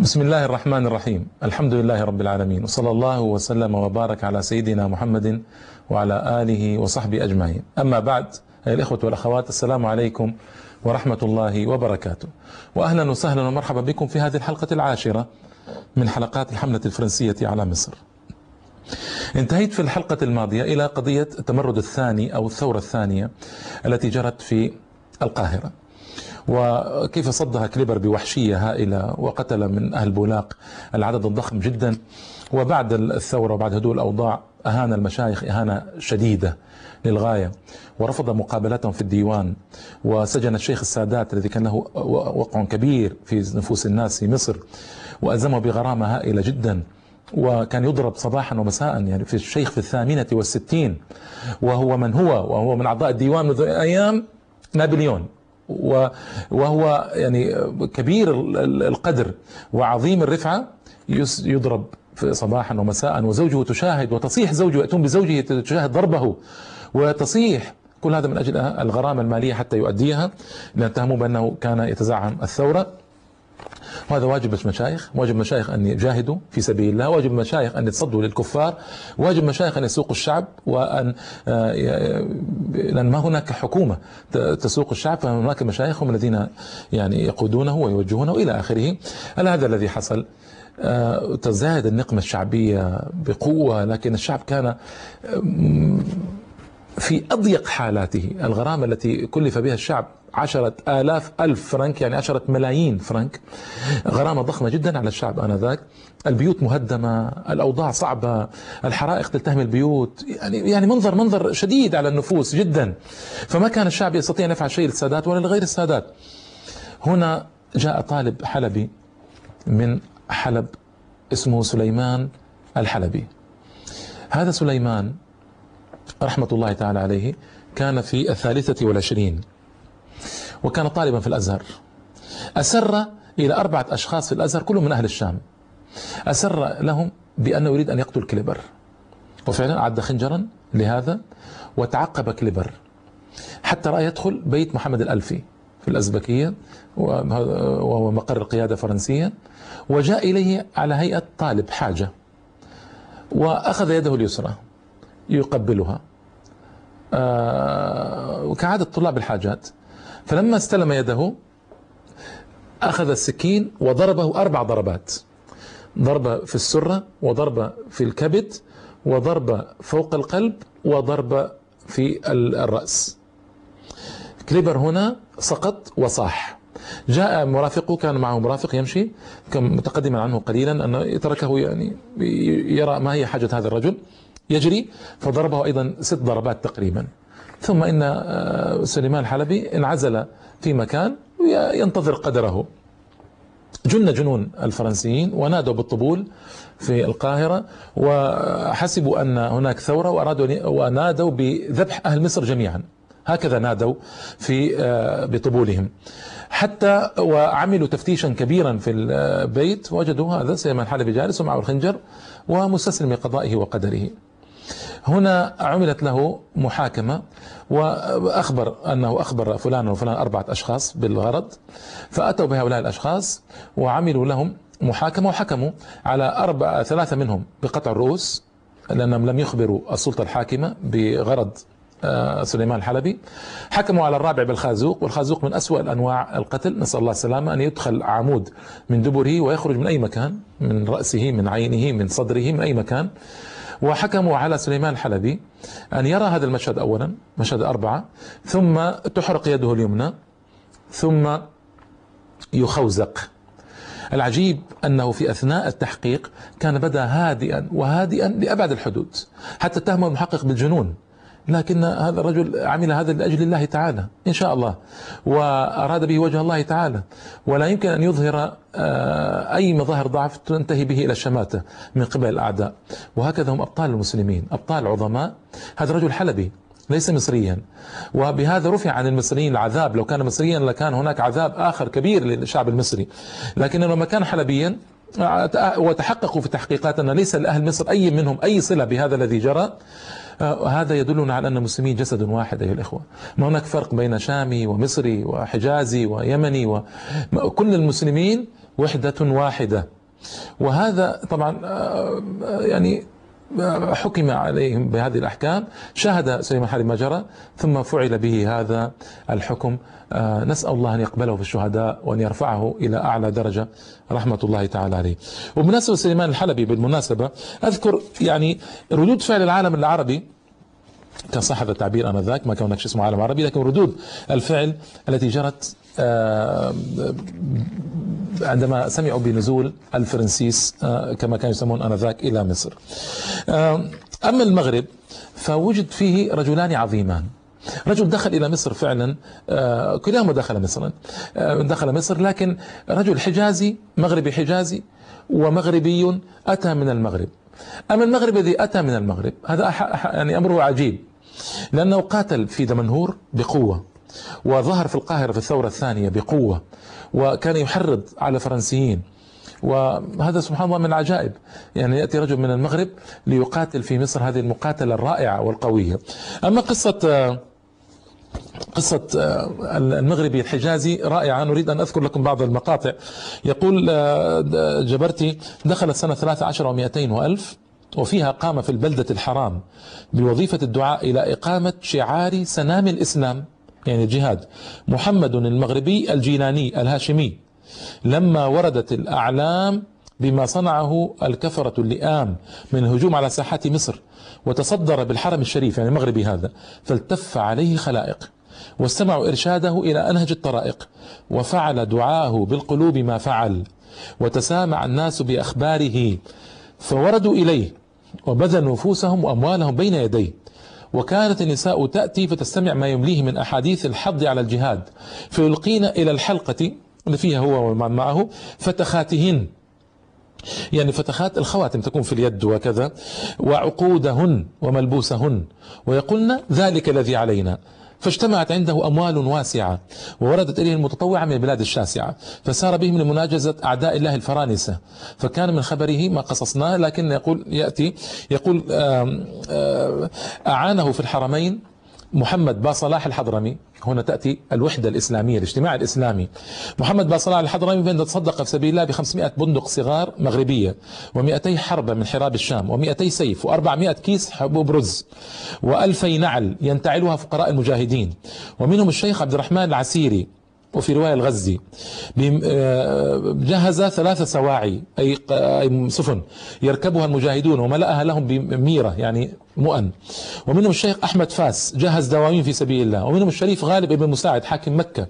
بسم الله الرحمن الرحيم الحمد لله رب العالمين وصلى الله وسلم وبارك على سيدنا محمد وعلى آله وصحبه أجمعين أما بعد الإخوة والأخوات السلام عليكم ورحمة الله وبركاته وأهلا وسهلا ومرحبا بكم في هذه الحلقة العاشرة من حلقات الحملة الفرنسية على مصر انتهيت في الحلقة الماضية إلى قضية التمرد الثاني أو الثورة الثانية التي جرت في القاهرة. وكيف صدها كليبر بوحشية هائلة وقتل من أهل بولاق العدد الضخم جدا. وبعد الثورة وبعد هدوء الأوضاع أهان المشايخ إهانة شديدة للغاية ورفض مقابلتهم في الديوان. وسجن الشيخ السادات الذي كان له وقع كبير في نفوس الناس في مصر وألزمه بغرامة هائلة جدا. وكان يضرب صباحا ومساء يعني في الشيخ في الثامنة والستين. وهو من هو؟ وهو من أعضاء الديوان منذ أيام نابليون. وهو يعني كبير القدر وعظيم الرفعة يضرب صباحا ومساء وزوجه تشاهد وتصيح زوجه يأتون بزوجه تشاهد ضربه وتصيح كل هذا من أجل الغرامة المالية حتى يؤديها لأن بأنه كان يتزعم الثورة. وهذا واجب المشايخ واجب المشايخ أن يجاهدوا في سبيل الله واجب المشايخ أن يتصدوا للكفار واجب المشايخ أن يسوقوا الشعب وأن لأن ما هناك حكومة تسوق الشعب فهناك مشايخ هم الذين يعني يقودونه ويوجهونه إلى آخره. ألا هذا الذي حصل تزداد النقمة الشعبية بقوة لكن الشعب كان في أضيق حالاته. الغرامة التي كلف بها الشعب عشرة آلاف ألف فرنك يعني عشرة ملايين فرنك. غرامة ضخمة جدا على الشعب آنذاك. البيوت مهدمة الأوضاع صعبة الحرائق تلتهم البيوت. يعني يعني منظر منظر شديد على النفوس جدا. فما كان الشعب يستطيع أن يفعل شيء للسادات ولا لغير السادات. هنا جاء طالب حلبي من حلب اسمه سليمان الحلبي. هذا سليمان رحمة الله تعالى عليه كان في الثالثة والعشرين وكان طالبا في الأزهر. أسر إلى أربعة أشخاص في الأزهر كلهم من أهل الشام. أسر لهم بأنه يريد أن يقتل كليبر. وفعلا أعد خنجرا لهذا وتعقب كليبر حتى رآه يدخل بيت محمد الألفي في الأزبكية وهو مقر القيادة الفرنسية وجاء إليه على هيئة طالب حاجة وأخذ يده اليسرى يقبلها. وكعادة طلاب الحاجات. فلما استلم يده أخذ السكين وضربه أربع ضربات. ضربة في السرة وضربة في الكبد وضربة فوق القلب وضربة في الرأس. كليبر هنا سقط وصاح. جاء مرافقه كان معه مرافق يمشي كان متقدما عنه قليلا أنه تركه يعني يرى ما هي حاجة هذا الرجل. يجري فضربه أيضا ست ضربات تقريبا. ثم إن سليمان الحلبي انعزل في مكان ينتظر قدره. جن جنون الفرنسيين ونادوا بالطبول في القاهرة وحسبوا أن هناك ثورة وأرادوا ونادوا بذبح أهل مصر جميعا. هكذا نادوا في بطبولهم. حتى وعملوا تفتيشا كبيرا في البيت وجدوا هذا سليمان الحلبي جالس ومعه الخنجر ومستسلم لقضائه وقدره. هنا عملت له محاكمة وأخبر أنه أخبر فلان وفلان أربعة أشخاص بالغرض فأتوا بهؤلاء الأشخاص وعملوا لهم محاكمة وحكموا على أربعة ثلاثة منهم بقطع الرؤوس لأنهم لم يخبروا السلطة الحاكمة بغرض سليمان الحلبي. حكموا على الرابع بالخازوق والخازوق من أسوأ الأنواع القتل. نسأل الله السلامة أن يدخل عمود من دبره ويخرج من أي مكان من رأسه من عينه من صدره من أي مكان. وحكموا على سليمان الحلبي أن يرى هذا المشهد أولا مشهد أربعة ثم تحرق يده اليمنى ثم يخوزق. العجيب أنه في أثناء التحقيق كان بدأ هادئا وهادئا لأبعد الحدود حتى اتهم المحقق بالجنون. لكن هذا الرجل عمل هذا لأجل الله تعالى إن شاء الله وأراد به وجه الله تعالى. ولا يمكن أن يظهر أي مظاهر ضعف تنتهي به إلى الشماتة من قبل الأعداء. وهكذا هم أبطال المسلمين أبطال عظماء. هذا رجل حلبي ليس مصريا. وبهذا رفع عن المصريين العذاب. لو كان مصريا لكان هناك عذاب آخر كبير للشعب المصري. لكن لما كان حلبيا وتحققوا في تحقيقات أن ليس لأهل مصر أي منهم أي صلة بهذا الذي جرى. هذا يدلنا على أن المسلمين جسد واحد أيها الإخوة. ما هناك فرق بين شامي ومصري وحجازي ويمني وكل المسلمين وحدة واحدة. وهذا طبعا يعني حكم عليهم بهذه الأحكام شاهد سليمان حالي ما جرى ثم فعل به هذا الحكم. آه، نسأل الله أن يقبله في الشهداء وأن يرفعه إلى أعلى درجة. رحمة الله تعالى عليه. وبمناسبة سليمان الحلبي بالمناسبة أذكر يعني ردود فعل العالم العربي كان صح هذا التعبير آنذاك ما كان اسمه عالم عربي لكن ردود الفعل التي جرت عندما سمعوا بنزول الفرنسيس آه، كما كانوا يسمون آنذاك إلى مصر. أما المغرب فوجد فيه رجلان عظيمان. رجل دخل إلى مصر فعلا آه، كلاهما دخل مصر دخل مصر لكن رجل حجازي مغربي حجازي ومغربي أتى من المغرب. أما المغرب الذي أتى من المغرب هذا يعني أمره عجيب لأنه قاتل في دمنهور بقوة. وظهر في القاهرة في الثورة الثانية بقوة وكان يحرض على الفرنسيين وهذا سبحان الله من العجائب. يعني يأتي رجل من المغرب ليقاتل في مصر هذه المقاتلة الرائعة والقوية. أما قصة قصة المغربي الحجازي رائعة. نريد أن أذكر لكم بعض المقاطع. يقول جبرتي دخلت سنة 13 و200 وألف وفيها قام في البلدة الحرام بوظيفة الدعاء إلى إقامة شعار سنام الإسلام. يعني الجهاد. محمد المغربي الجيلاني الهاشمي. لما وردت الأعلام بما صنعه الكفرة اللئام من الهجوم على ساحات مصر وتصدر بالحرم الشريف يعني المغربي هذا فالتف عليه خلائق واستمعوا إرشاده إلى أنهج الطرائق وفعل دعاه بالقلوب ما فعل وتسامع الناس بأخباره فوردوا إليه وبذلوا نفوسهم وأموالهم بين يديه. وكانت النساء تأتي فتستمع ما يمليه من أحاديث الحض على الجهاد فيلقين إلى الحلقة اللي فيها هو ومن معه فتخاتهن. يعني فتخات الخواتم تكون في اليد وكذا وعقودهن وملبوسهن ويقولن ذلك الذي علينا. فاجتمعت عنده أموال واسعة ووردت إليه المتطوعة من البلاد الشاسعة فسار بهم لمناجزة أعداء الله الفرانسة. فكان من خبره ما قصصناه لكن يقول يأتي يقول أعانه في الحرمين محمد باصلاح الحضرمي هنا تأتي الوحدة الإسلامية الاجتماع الإسلامي. محمد باصلاح الحضرمي بين تصدق في سبيل الله ب 500 بندق صغار مغربية و200 حربة من حراب الشام و200 سيف و400 كيس حبوب رز و2000 نعل ينتعلها فقراء المجاهدين. ومنهم الشيخ عبد الرحمن العسيري وفي رواية الغزي آه، جهز ثلاث سواعي أي سفن يركبها المجاهدون وملأها لهم بميرة يعني مؤن. ومنهم الشيخ أحمد فاس جهز دواوين في سبيل الله. ومنهم الشريف غالب ابن مساعد حاكم مكة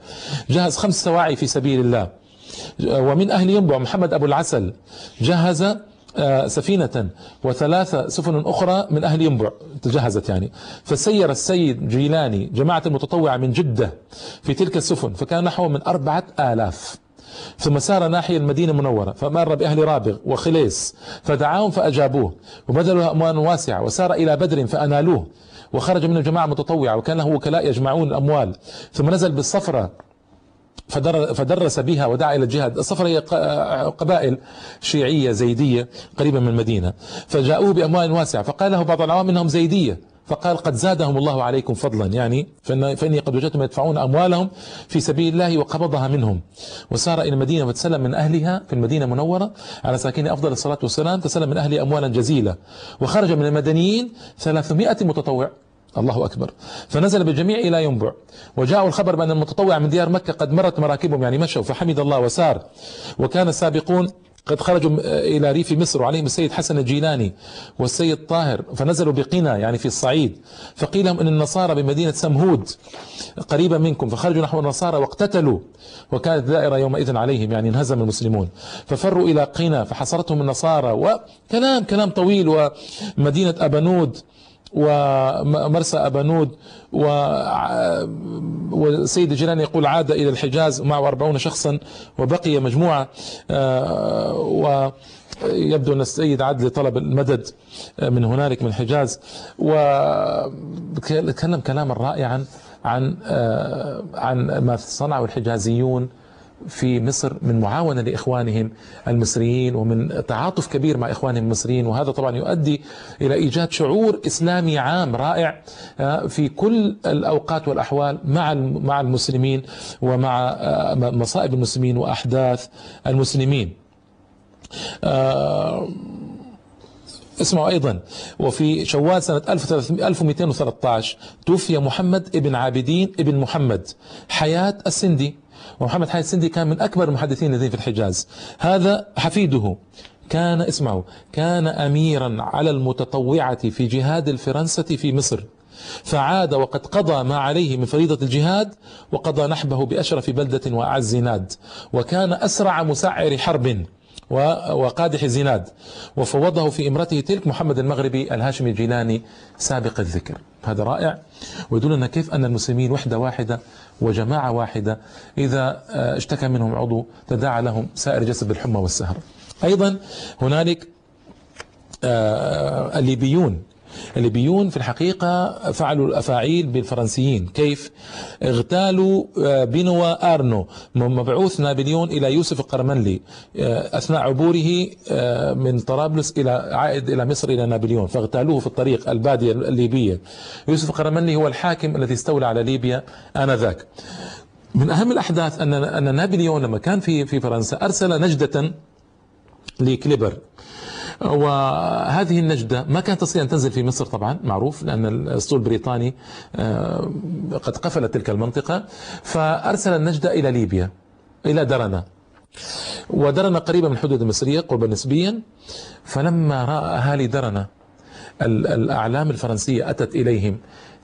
جهز خمس سواعي في سبيل الله. ومن أهل ينبع محمد أبو العسل جهز سفينة وثلاث سفن أخرى من أهل ينبع تجهزت يعني. فسير السيد جيلاني جماعة المتطوعة من جدة في تلك السفن فكان نحو من أربعة آلاف. ثم سار ناحية المدينة المنورة فمر بأهل رابغ وخليس فدعاهم فأجابوه وبذلوا أموال واسعة وسار إلى بدر فأنالوه وخرج منه جماعة متطوعة وكان له وكلاء يجمعون الأموال. ثم نزل بالصفرة فدرس بها ودعا إلى الجهاد. الصفرة هي قبائل شيعية زيدية قريبة من المدينة. فجاءوه بأموال واسعة. فقال له بعض العوام إنهم زيدية. فقال قد زادهم الله عليكم فضلا. يعني فإني قد وجدتهم يدفعون أموالهم في سبيل الله وقبضها منهم. وسار إلى المدينة وتسلم من أهلها في المدينة المنورة على ساكن أفضل الصلاة والسلام. تسلم من أهله أموالا جزيلة. وخرج من المدنيين 300 متطوع الله أكبر. فنزل بالجميع إلى ينبع. وجاءوا الخبر بأن المتطوع من ديار مكة قد مرت مراكبهم يعني مشوا فحمد الله وسار. وكان السابقون قد خرجوا إلى ريف مصر وعليهم السيد حسن الجيلاني والسيد طاهر فنزلوا بقنا يعني في الصعيد. فقيل لهم أن النصارى بمدينة سمهود قريبة منكم فخرجوا نحو النصارى واقتتلوا. وكانت دائرة يومئذ عليهم يعني انهزم المسلمون. ففروا إلى قنا فحصرتهم النصارى. وكلام كلام طويل ومدينة أبنود ومرسى أبانود والسيد الجيلاني يقول عاد إلى الحجاز معه أربعون شخصا وبقي مجموعة آه، ويبدو أن السيد عاد لطلب المدد من هنالك من الحجاز وتكلم كلاما رائعا عن آه، عن ما صنعه الحجازيون في مصر من معاونة لإخوانهم المصريين ومن تعاطف كبير مع إخوانهم المصريين. وهذا طبعا يؤدي إلى إيجاد شعور إسلامي عام رائع آه، في كل الأوقات والأحوال مع مع المسلمين ومع آه، مصائب المسلمين وأحداث المسلمين. آه، اسمعوا أيضا. وفي شوال سنة 1213 توفي محمد ابن عابدين ابن محمد حياة السندي. ومحمد حياة السندي كان من أكبر المحدثين الذين في الحجاز. هذا حفيده كان اسمعوا كان أميرا على المتطوعة في جهاد الفرنسة في مصر. فعاد وقد قضى ما عليه من فريضة الجهاد وقضى نحبه بأشرف بلدة وأعز ناد. وكان أسرع مسعر حرب. وقادح زناد وفوضه في امرته تلك محمد المغربي الهاشمي الجيلاني سابق الذكر. هذا رائع. ويدلنا كيف أن المسلمين وحدة واحدة وجماعة واحدة إذا آه، اشتكى منهم عضو تداعى لهم سائر جسد بالحمى والسهر. أيضا هنالك آه، الليبيون الليبيون في الحقيقة فعلوا الأفاعيل بالفرنسيين. كيف؟ اغتالوا آه، بنوا أرنو مبعوث نابليون إلى يوسف القرمنلي آه، أثناء عبوره آه، من طرابلس إلى عائد إلى مصر إلى نابليون فاغتالوه في الطريق البادية الليبية. يوسف القرمنلي هو الحاكم الذي استولى على ليبيا آنذاك. من أهم الأحداث أن أن نابليون لما كان في في فرنسا أرسل نجدة لكليبر. وهذه النجدة ما كانت تستطيع أن تنزل في مصر طبعا معروف لأن الأسطول البريطاني آه، قد قفل تلك المنطقة. فأرسل النجدة إلى ليبيا إلى درنا. ودرنا قريبة من الحدود المصرية قربا نسبيا. فلما رأى أهالي درنا الأعلام الفرنسية أتت إليهم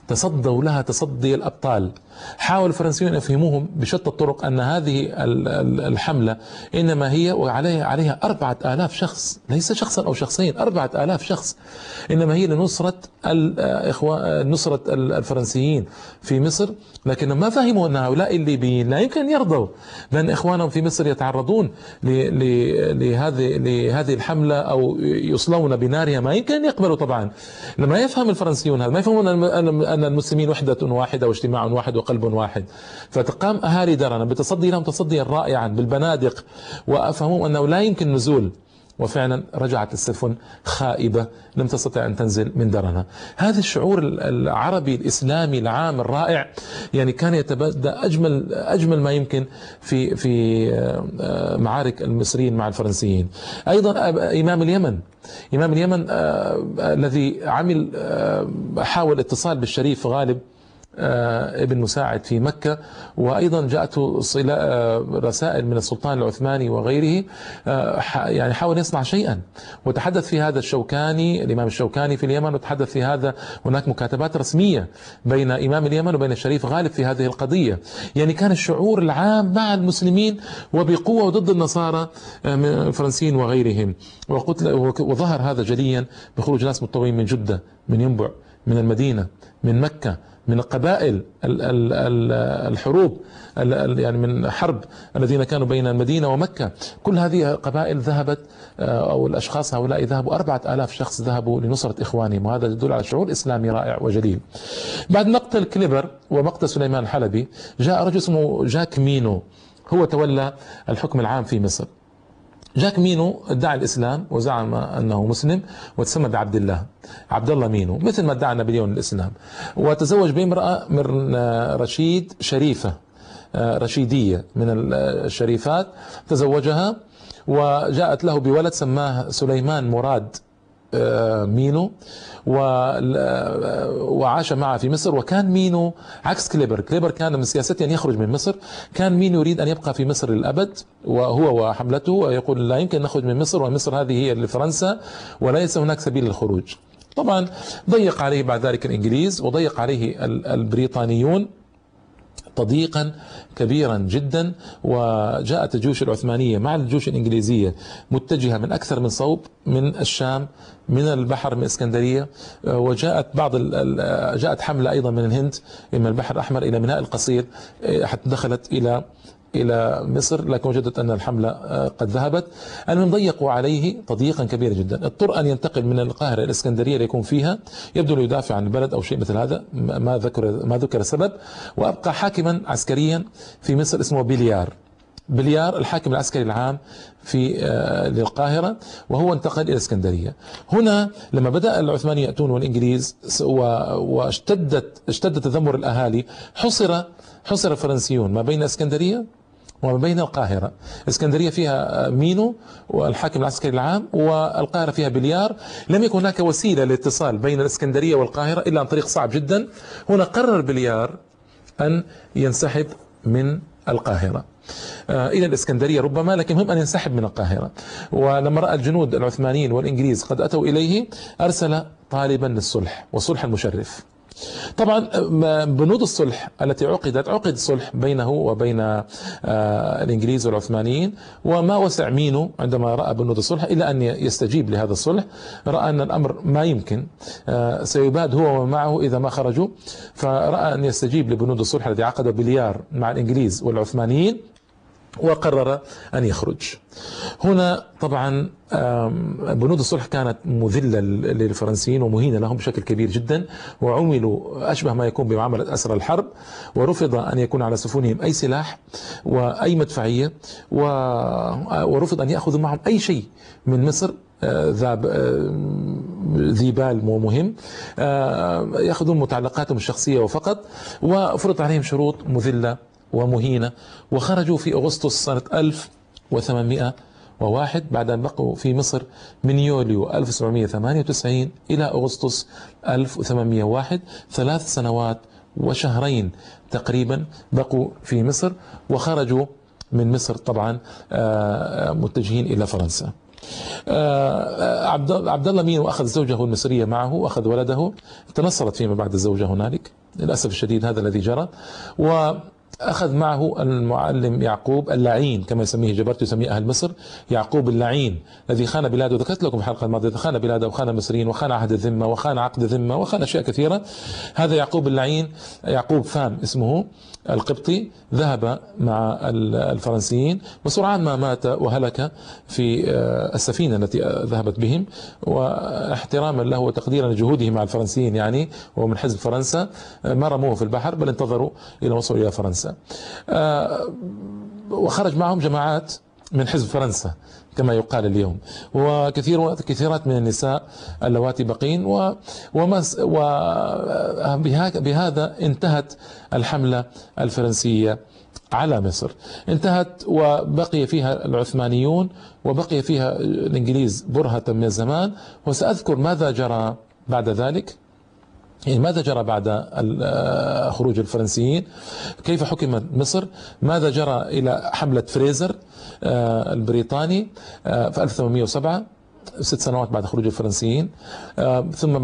تصدوا لها تصدي الأبطال. حاول الفرنسيون يفهموهم بشتى الطرق أن هذه الحملة إنما هي وعليها عليها أربعة آلاف شخص ليس شخصا أو شخصين أربعة آلاف شخص. إنما هي لنصرة نصرة الفرنسيين في مصر. لكن ما فهموا أن هؤلاء الليبيين لا يمكن أن يرضوا. بأن إخوانهم في مصر يتعرضون لهذه لهذه الحملة أو يصلون بنارها. ما يمكن أن يقبلوا طبعا. لما يفهم الفرنسيون هذا ما يفهمون أن المسلمين وحدة واحدة واجتماع واحد وقلب واحد. فتقام أهالي درنا بتصدي لهم تصديا رائعا بالبنادق وأفهموا أنه لا يمكن نزول. وفعلا رجعت السفن خائبة لم تستطع أن تنزل من درنا. هذا الشعور العربي الإسلامي العام الرائع يعني كان يتبدى أجمل, أجمل ما يمكن في, في آه، معارك المصريين مع الفرنسيين. أيضا إمام اليمن. إمام اليمن آه، الذي عمل آه، حاول اتصال بالشريف غالب. آه، ابن مساعد في مكة. وأيضا جاءته آه، رسائل من السلطان العثماني وغيره آه، يعني حاول يصنع شيئا. وتحدث في هذا الشوكاني الإمام الشوكاني في اليمن وتحدث في هذا هناك مكاتبات رسمية بين إمام اليمن وبين الشريف غالب في هذه القضية. يعني كان الشعور العام مع المسلمين وبقوة ضد النصارى الفرنسيين وغيرهم. وظهر هذا جليا بخروج ناس متطوعين من جدة من ينبع من المدينة من مكة. من قبائل الحروب يعني من حرب الذين كانوا بين المدينة ومكة. كل هذه قبائل ذهبت آه، أو الأشخاص هؤلاء ذهبوا أربعة آلاف شخص ذهبوا لنصرة إخوانهم وهذا يدل على شعور إسلامي رائع وجليل. بعد مقتل كليبر ومقتل سليمان الحلبي جاء رجل اسمه جاك مينو هو تولى الحكم العام في مصر. جاك مينو ادعى الإسلام وزعم أنه مسلم وتسمى بعبد الله. عبد الله مينو مثل ما ادعى نابليون الاسلام وتزوج بامراه من رشيد شريفة رشيدية من الشريفات. تزوجها وجاءت له بولد سماه سليمان مراد. آه، مينو وعاش معه في مصر. وكان مينو عكس كليبر. كليبر كان من سياسته أن يخرج من مصر. كان مينو يريد أن يبقى في مصر للأبد وهو وحملته ويقول لا يمكن نخرج من مصر ومصر هذه هي لفرنسا وليس هناك سبيل للخروج. طبعا ضيق عليه بعد ذلك الإنجليز وضيق عليه البريطانيون. تضييقا كبيرا جدا وجاءت الجيوش العثمانية مع الجيوش الإنجليزية متجهة من أكثر من صوب من الشام من البحر من إسكندرية. وجاءت بعض جاءت حملة أيضا من الهند من البحر الأحمر إلى ميناء القصير حتى دخلت إلى إلى مصر لكن وجدت أن الحملة آه، قد ذهبت. المهم ضيقوا عليه تضييقا كبيرا جدا. اضطر أن ينتقل من القاهرة إلى الإسكندرية ليكون فيها. يبدو يدافع عن البلد أو شيء مثل هذا. ما ذكر ما ذكر السبب وأبقى حاكما عسكريا في مصر اسمه بليار. بليار الحاكم العسكري العام في آه، للقاهرة وهو انتقل إلى اسكندرية. هنا لما بدأ العثمانيين يأتون والإنجليز واشتدت اشتد تذمر الأهالي حصر حصر الفرنسيون ما بين اسكندرية وما بين القاهرة إسكندرية فيها مينو والحاكم العسكري العام والقاهرة فيها بليار. لم يكن هناك وسيلة للاتصال بين الإسكندرية والقاهرة إلا عن طريق صعب جدا. هنا قرر بليار أن ينسحب من القاهرة. آه، إلى الإسكندرية ربما لكن هم أن ينسحب من القاهرة. ولما رأى الجنود العثمانيين والإنجليز قد أتوا إليه أرسل طالبا للصلح والصلح المشرف. طبعا بنود الصلح التي عقدت عقد صلح بينه وبين آه، الإنجليز والعثمانيين وما وسع مينو عندما رأى بنود الصلح إلا أن يستجيب لهذا الصلح. رأى أن الأمر ما يمكن آه، سيباد هو ومعه إذا ما خرجوا. فرأى أن يستجيب لبنود الصلح الذي عقده بليار مع الإنجليز والعثمانيين. وقرر أن يخرج. هنا طبعا بنود الصلح كانت مذلة للفرنسيين ومهينة لهم بشكل كبير جدا وعملوا أشبه ما يكون بمعاملة أسرى الحرب ورفض أن يكون على سفنهم أي سلاح وأي مدفعية ورفض أن يأخذوا معهم أي شيء من مصر آه، ذاب آه، ذي بال ومهم آه، يأخذون متعلقاتهم الشخصية وفقط وفرض عليهم شروط مذلة ومهينة وخرجوا في أغسطس سنة 1801 بعد أن بقوا في مصر من يوليو 1798 إلى أغسطس 1801 ثلاث سنوات وشهرين تقريبا بقوا في مصر وخرجوا من مصر طبعا آه، متجهين إلى فرنسا. آه، عبد الله مين؟ وأخذ زوجه المصرية معه وأخذ ولده. تنصرت فيما بعد الزوجة هنالك للأسف الشديد هذا الذي جرى. و أخذ معه المعلم يعقوب اللعين كما يسميه جبرت يسميه أهل مصر. يعقوب اللعين الذي خان بلاده ذكرت لكم الحلقة الماضية خان بلاده وخان المصريين وخان عهد الذمة وخان عقد الذمة وخان أشياء كثيرة. هذا يعقوب اللعين يعقوب فام اسمه القبطي ذهب مع الفرنسيين وسرعان ما مات وهلك في آه، السفينة التي ذهبت بهم. واحتراما له وتقديرا لجهوده مع الفرنسيين يعني ومن حزب فرنسا. آه، ما رموه في البحر بل انتظروا إلى وصلوا إلى فرنسا. آه، وخرج معهم جماعات من حزب فرنسا كما يقال اليوم. وكثير كثيرات من النساء اللواتي بقين و وما بهذا انتهت الحملة الفرنسية على مصر. انتهت وبقي فيها العثمانيون وبقي فيها الإنجليز برهة من الزمان وسأذكر ماذا جرى بعد ذلك؟ يعني ماذا جرى بعد آه، خروج الفرنسيين؟ كيف حكمت مصر؟ ماذا جرى إلى حملة فريزر آه، البريطاني آه، في 1807 ست سنوات بعد خروج الفرنسيين ثم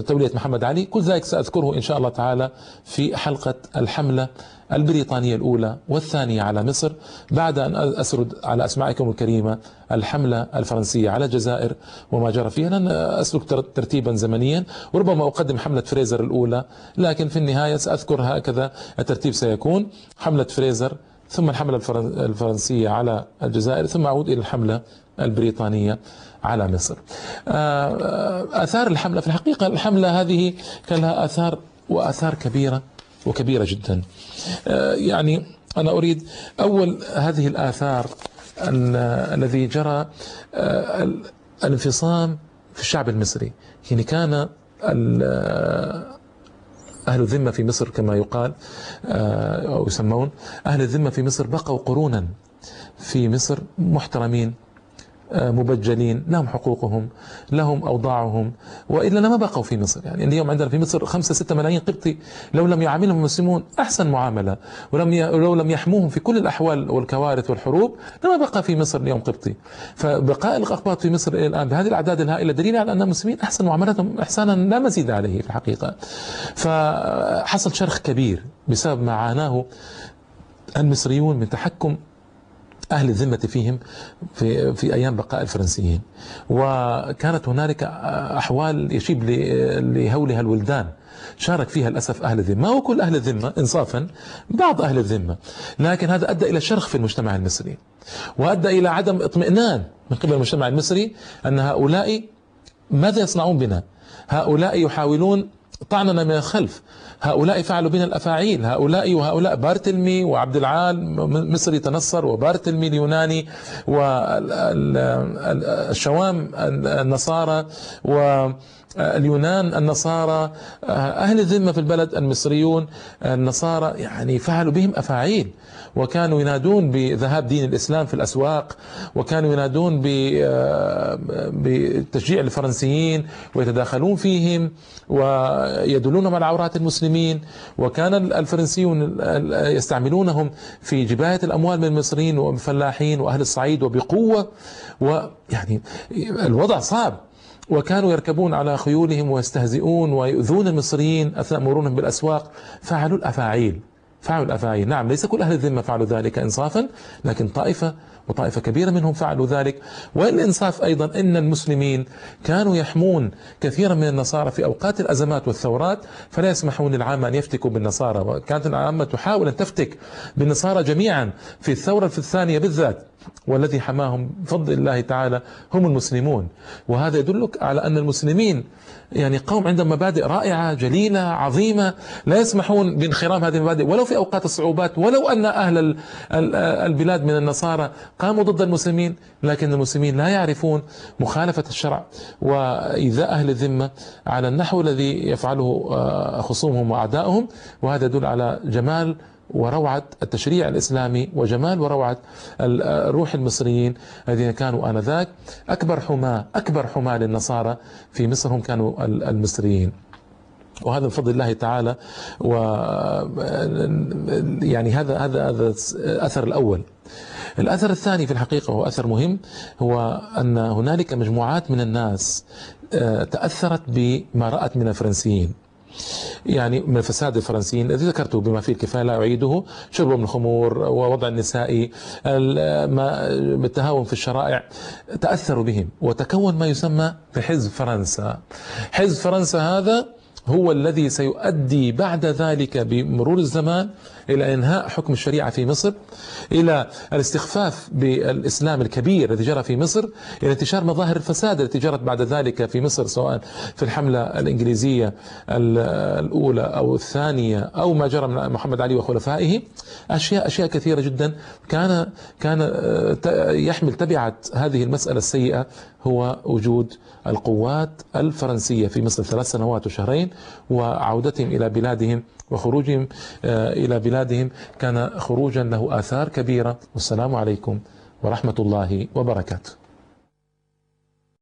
تولية محمد علي؟ كل ذلك سأذكره إن شاء الله تعالى في حلقة الحملة البريطانية الأولى والثانية على مصر بعد أن أسرد على أسمائكم الكريمة الحملة الفرنسية على الجزائر وما جرى فيها. لن أسلك ترتيبا زمنيا وربما أقدم حملة فريزر الأولى لكن في النهاية سأذكر هكذا الترتيب سيكون. حملة فريزر ثم الحملة الفرنسية على الجزائر ثم أعود إلى الحملة البريطانية على مصر. آه، آثار الحملة. في الحقيقة الحملة هذه كان لها آثار وآثار كبيرة. وكبيرة جدا. آه، يعني أنا أريد أول هذه الآثار الذي جرى آه، الانفصام في الشعب المصري. يعني كان آه، أهل الذمة في مصر كما يقال أو يسمون أهل الذمة في مصر بقوا قرونا في مصر محترمين. مبجلين لهم حقوقهم لهم أوضاعهم. وإلا ما بقوا في مصر. يعني اليوم عندنا في مصر خمسة ستة ملايين قبطي. لو لم يعاملهم المسلمون أحسن معاملة. ولم لو لم يحموهم في كل الأحوال والكوارث والحروب لما بقى في مصر اليوم قبطي. فبقاء الأقباط في مصر إلى الآن بهذه الأعداد الهائلة دليل على أن المسلمين أحسن معاملتهم إحسانا لا مزيد عليه في الحقيقة. فحصل شرخ كبير بسبب ما عاناه المصريون من تحكم أهل الذمة فيهم في, في أيام بقاء الفرنسيين. وكانت هنالك أحوال يشيب لهولها الولدان. شارك فيها للأسف أهل الذمة. هو كل أهل الذمة؟ إنصافا بعض أهل الذمة. لكن هذا أدى إلى شرخ في المجتمع المصري. وأدى إلى عدم اطمئنان من قبل المجتمع المصري أن هؤلاء ماذا يصنعون بنا؟ هؤلاء يحاولون طعننا من الخلف. هؤلاء فعلوا بنا الأفاعيل. هؤلاء وهؤلاء. بارتلمي وعبد العال مصري تنصر وبارتلمي اليوناني والشوام النصارى و اليونان النصارى أهل الذمة في البلد المصريون النصارى يعني فعلوا بهم أفاعيل. وكانوا ينادون بذهاب دين الإسلام في الأسواق وكانوا ينادون بتشجيع الفرنسيين ويتداخلون فيهم ويدلونهم على عورات المسلمين. وكان الفرنسيون يستعملونهم في جباية الأموال من المصريين والفلاحين وأهل الصعيد وبقوة ويعني الوضع صعب. وكانوا يركبون على خيولهم ويستهزئون ويؤذون المصريين أثناء مرورهم بالأسواق فعلوا الأفاعيل. فعلوا الأفاعيل نعم ليس كل أهل الذمة فعلوا ذلك إنصافا لكن طائفة وطائفة كبيرة منهم فعلوا ذلك. والإنصاف أيضا أن المسلمين كانوا يحمون كثيرا من النصارى في أوقات الأزمات والثورات فلا يسمحون للعامة أن يفتكوا بالنصارى. وكانت العامة تحاول أن تفتك بالنصارى جميعا في الثورة في الثانية بالذات. والذي حماهم بفضل الله تعالى هم المسلمون. وهذا يدلك على أن المسلمين يعني قوم عندهم مبادئ رائعة جليلة عظيمة لا يسمحون بانخرام هذه المبادئ. ولو في أوقات الصعوبات ولو أن أهل البلاد من النصارى قاموا ضد المسلمين لكن المسلمين لا يعرفون مخالفة الشرع وإيذاء أهل الذمة على النحو الذي يفعله آه، خصومهم وأعدائهم وهذا يدل على جمال وروعة التشريع الإسلامي وجمال وروعة روح المصريين الذين كانوا آنذاك. أكبر حماة أكبر حماة للنصارى في مصر هم كانوا المصريين. وهذا بفضل الله تعالى و يعني هذا هذا هذا الأثر الأول. الأثر الثاني في الحقيقة وهو أثر مهم هو أن هنالك مجموعات من الناس آه، تأثرت بما رأت من الفرنسيين. يعني من الفساد الفرنسيين الذي ذكرته بما فيه الكفاية لا أعيده. شربهم الخمور ووضع النساء التهاون في الشرائع تأثروا بهم. وتكون ما يسمى بحزب فرنسا. حزب فرنسا هذا هو الذي سيؤدي بعد ذلك بمرور الزمان إلى إنهاء حكم الشريعة في مصر إلى الاستخفاف بالإسلام الكبير الذي جرى في مصر إلى انتشار مظاهر الفساد التي جرت بعد ذلك في مصر سواء في الحملة الإنجليزية الأولى أو الثانية أو ما جرى من محمد علي وخلفائه. أشياء أشياء كثيرة جدا. كان كان يحمل تبعة هذه المسألة السيئة هو وجود القوات الفرنسية في مصر ثلاث سنوات وشهرين وعودتهم إلى بلادهم وخروجهم آه، إلى بلادهم كان خروجا له آثار كبيرة. والسلام عليكم ورحمة الله وبركاته.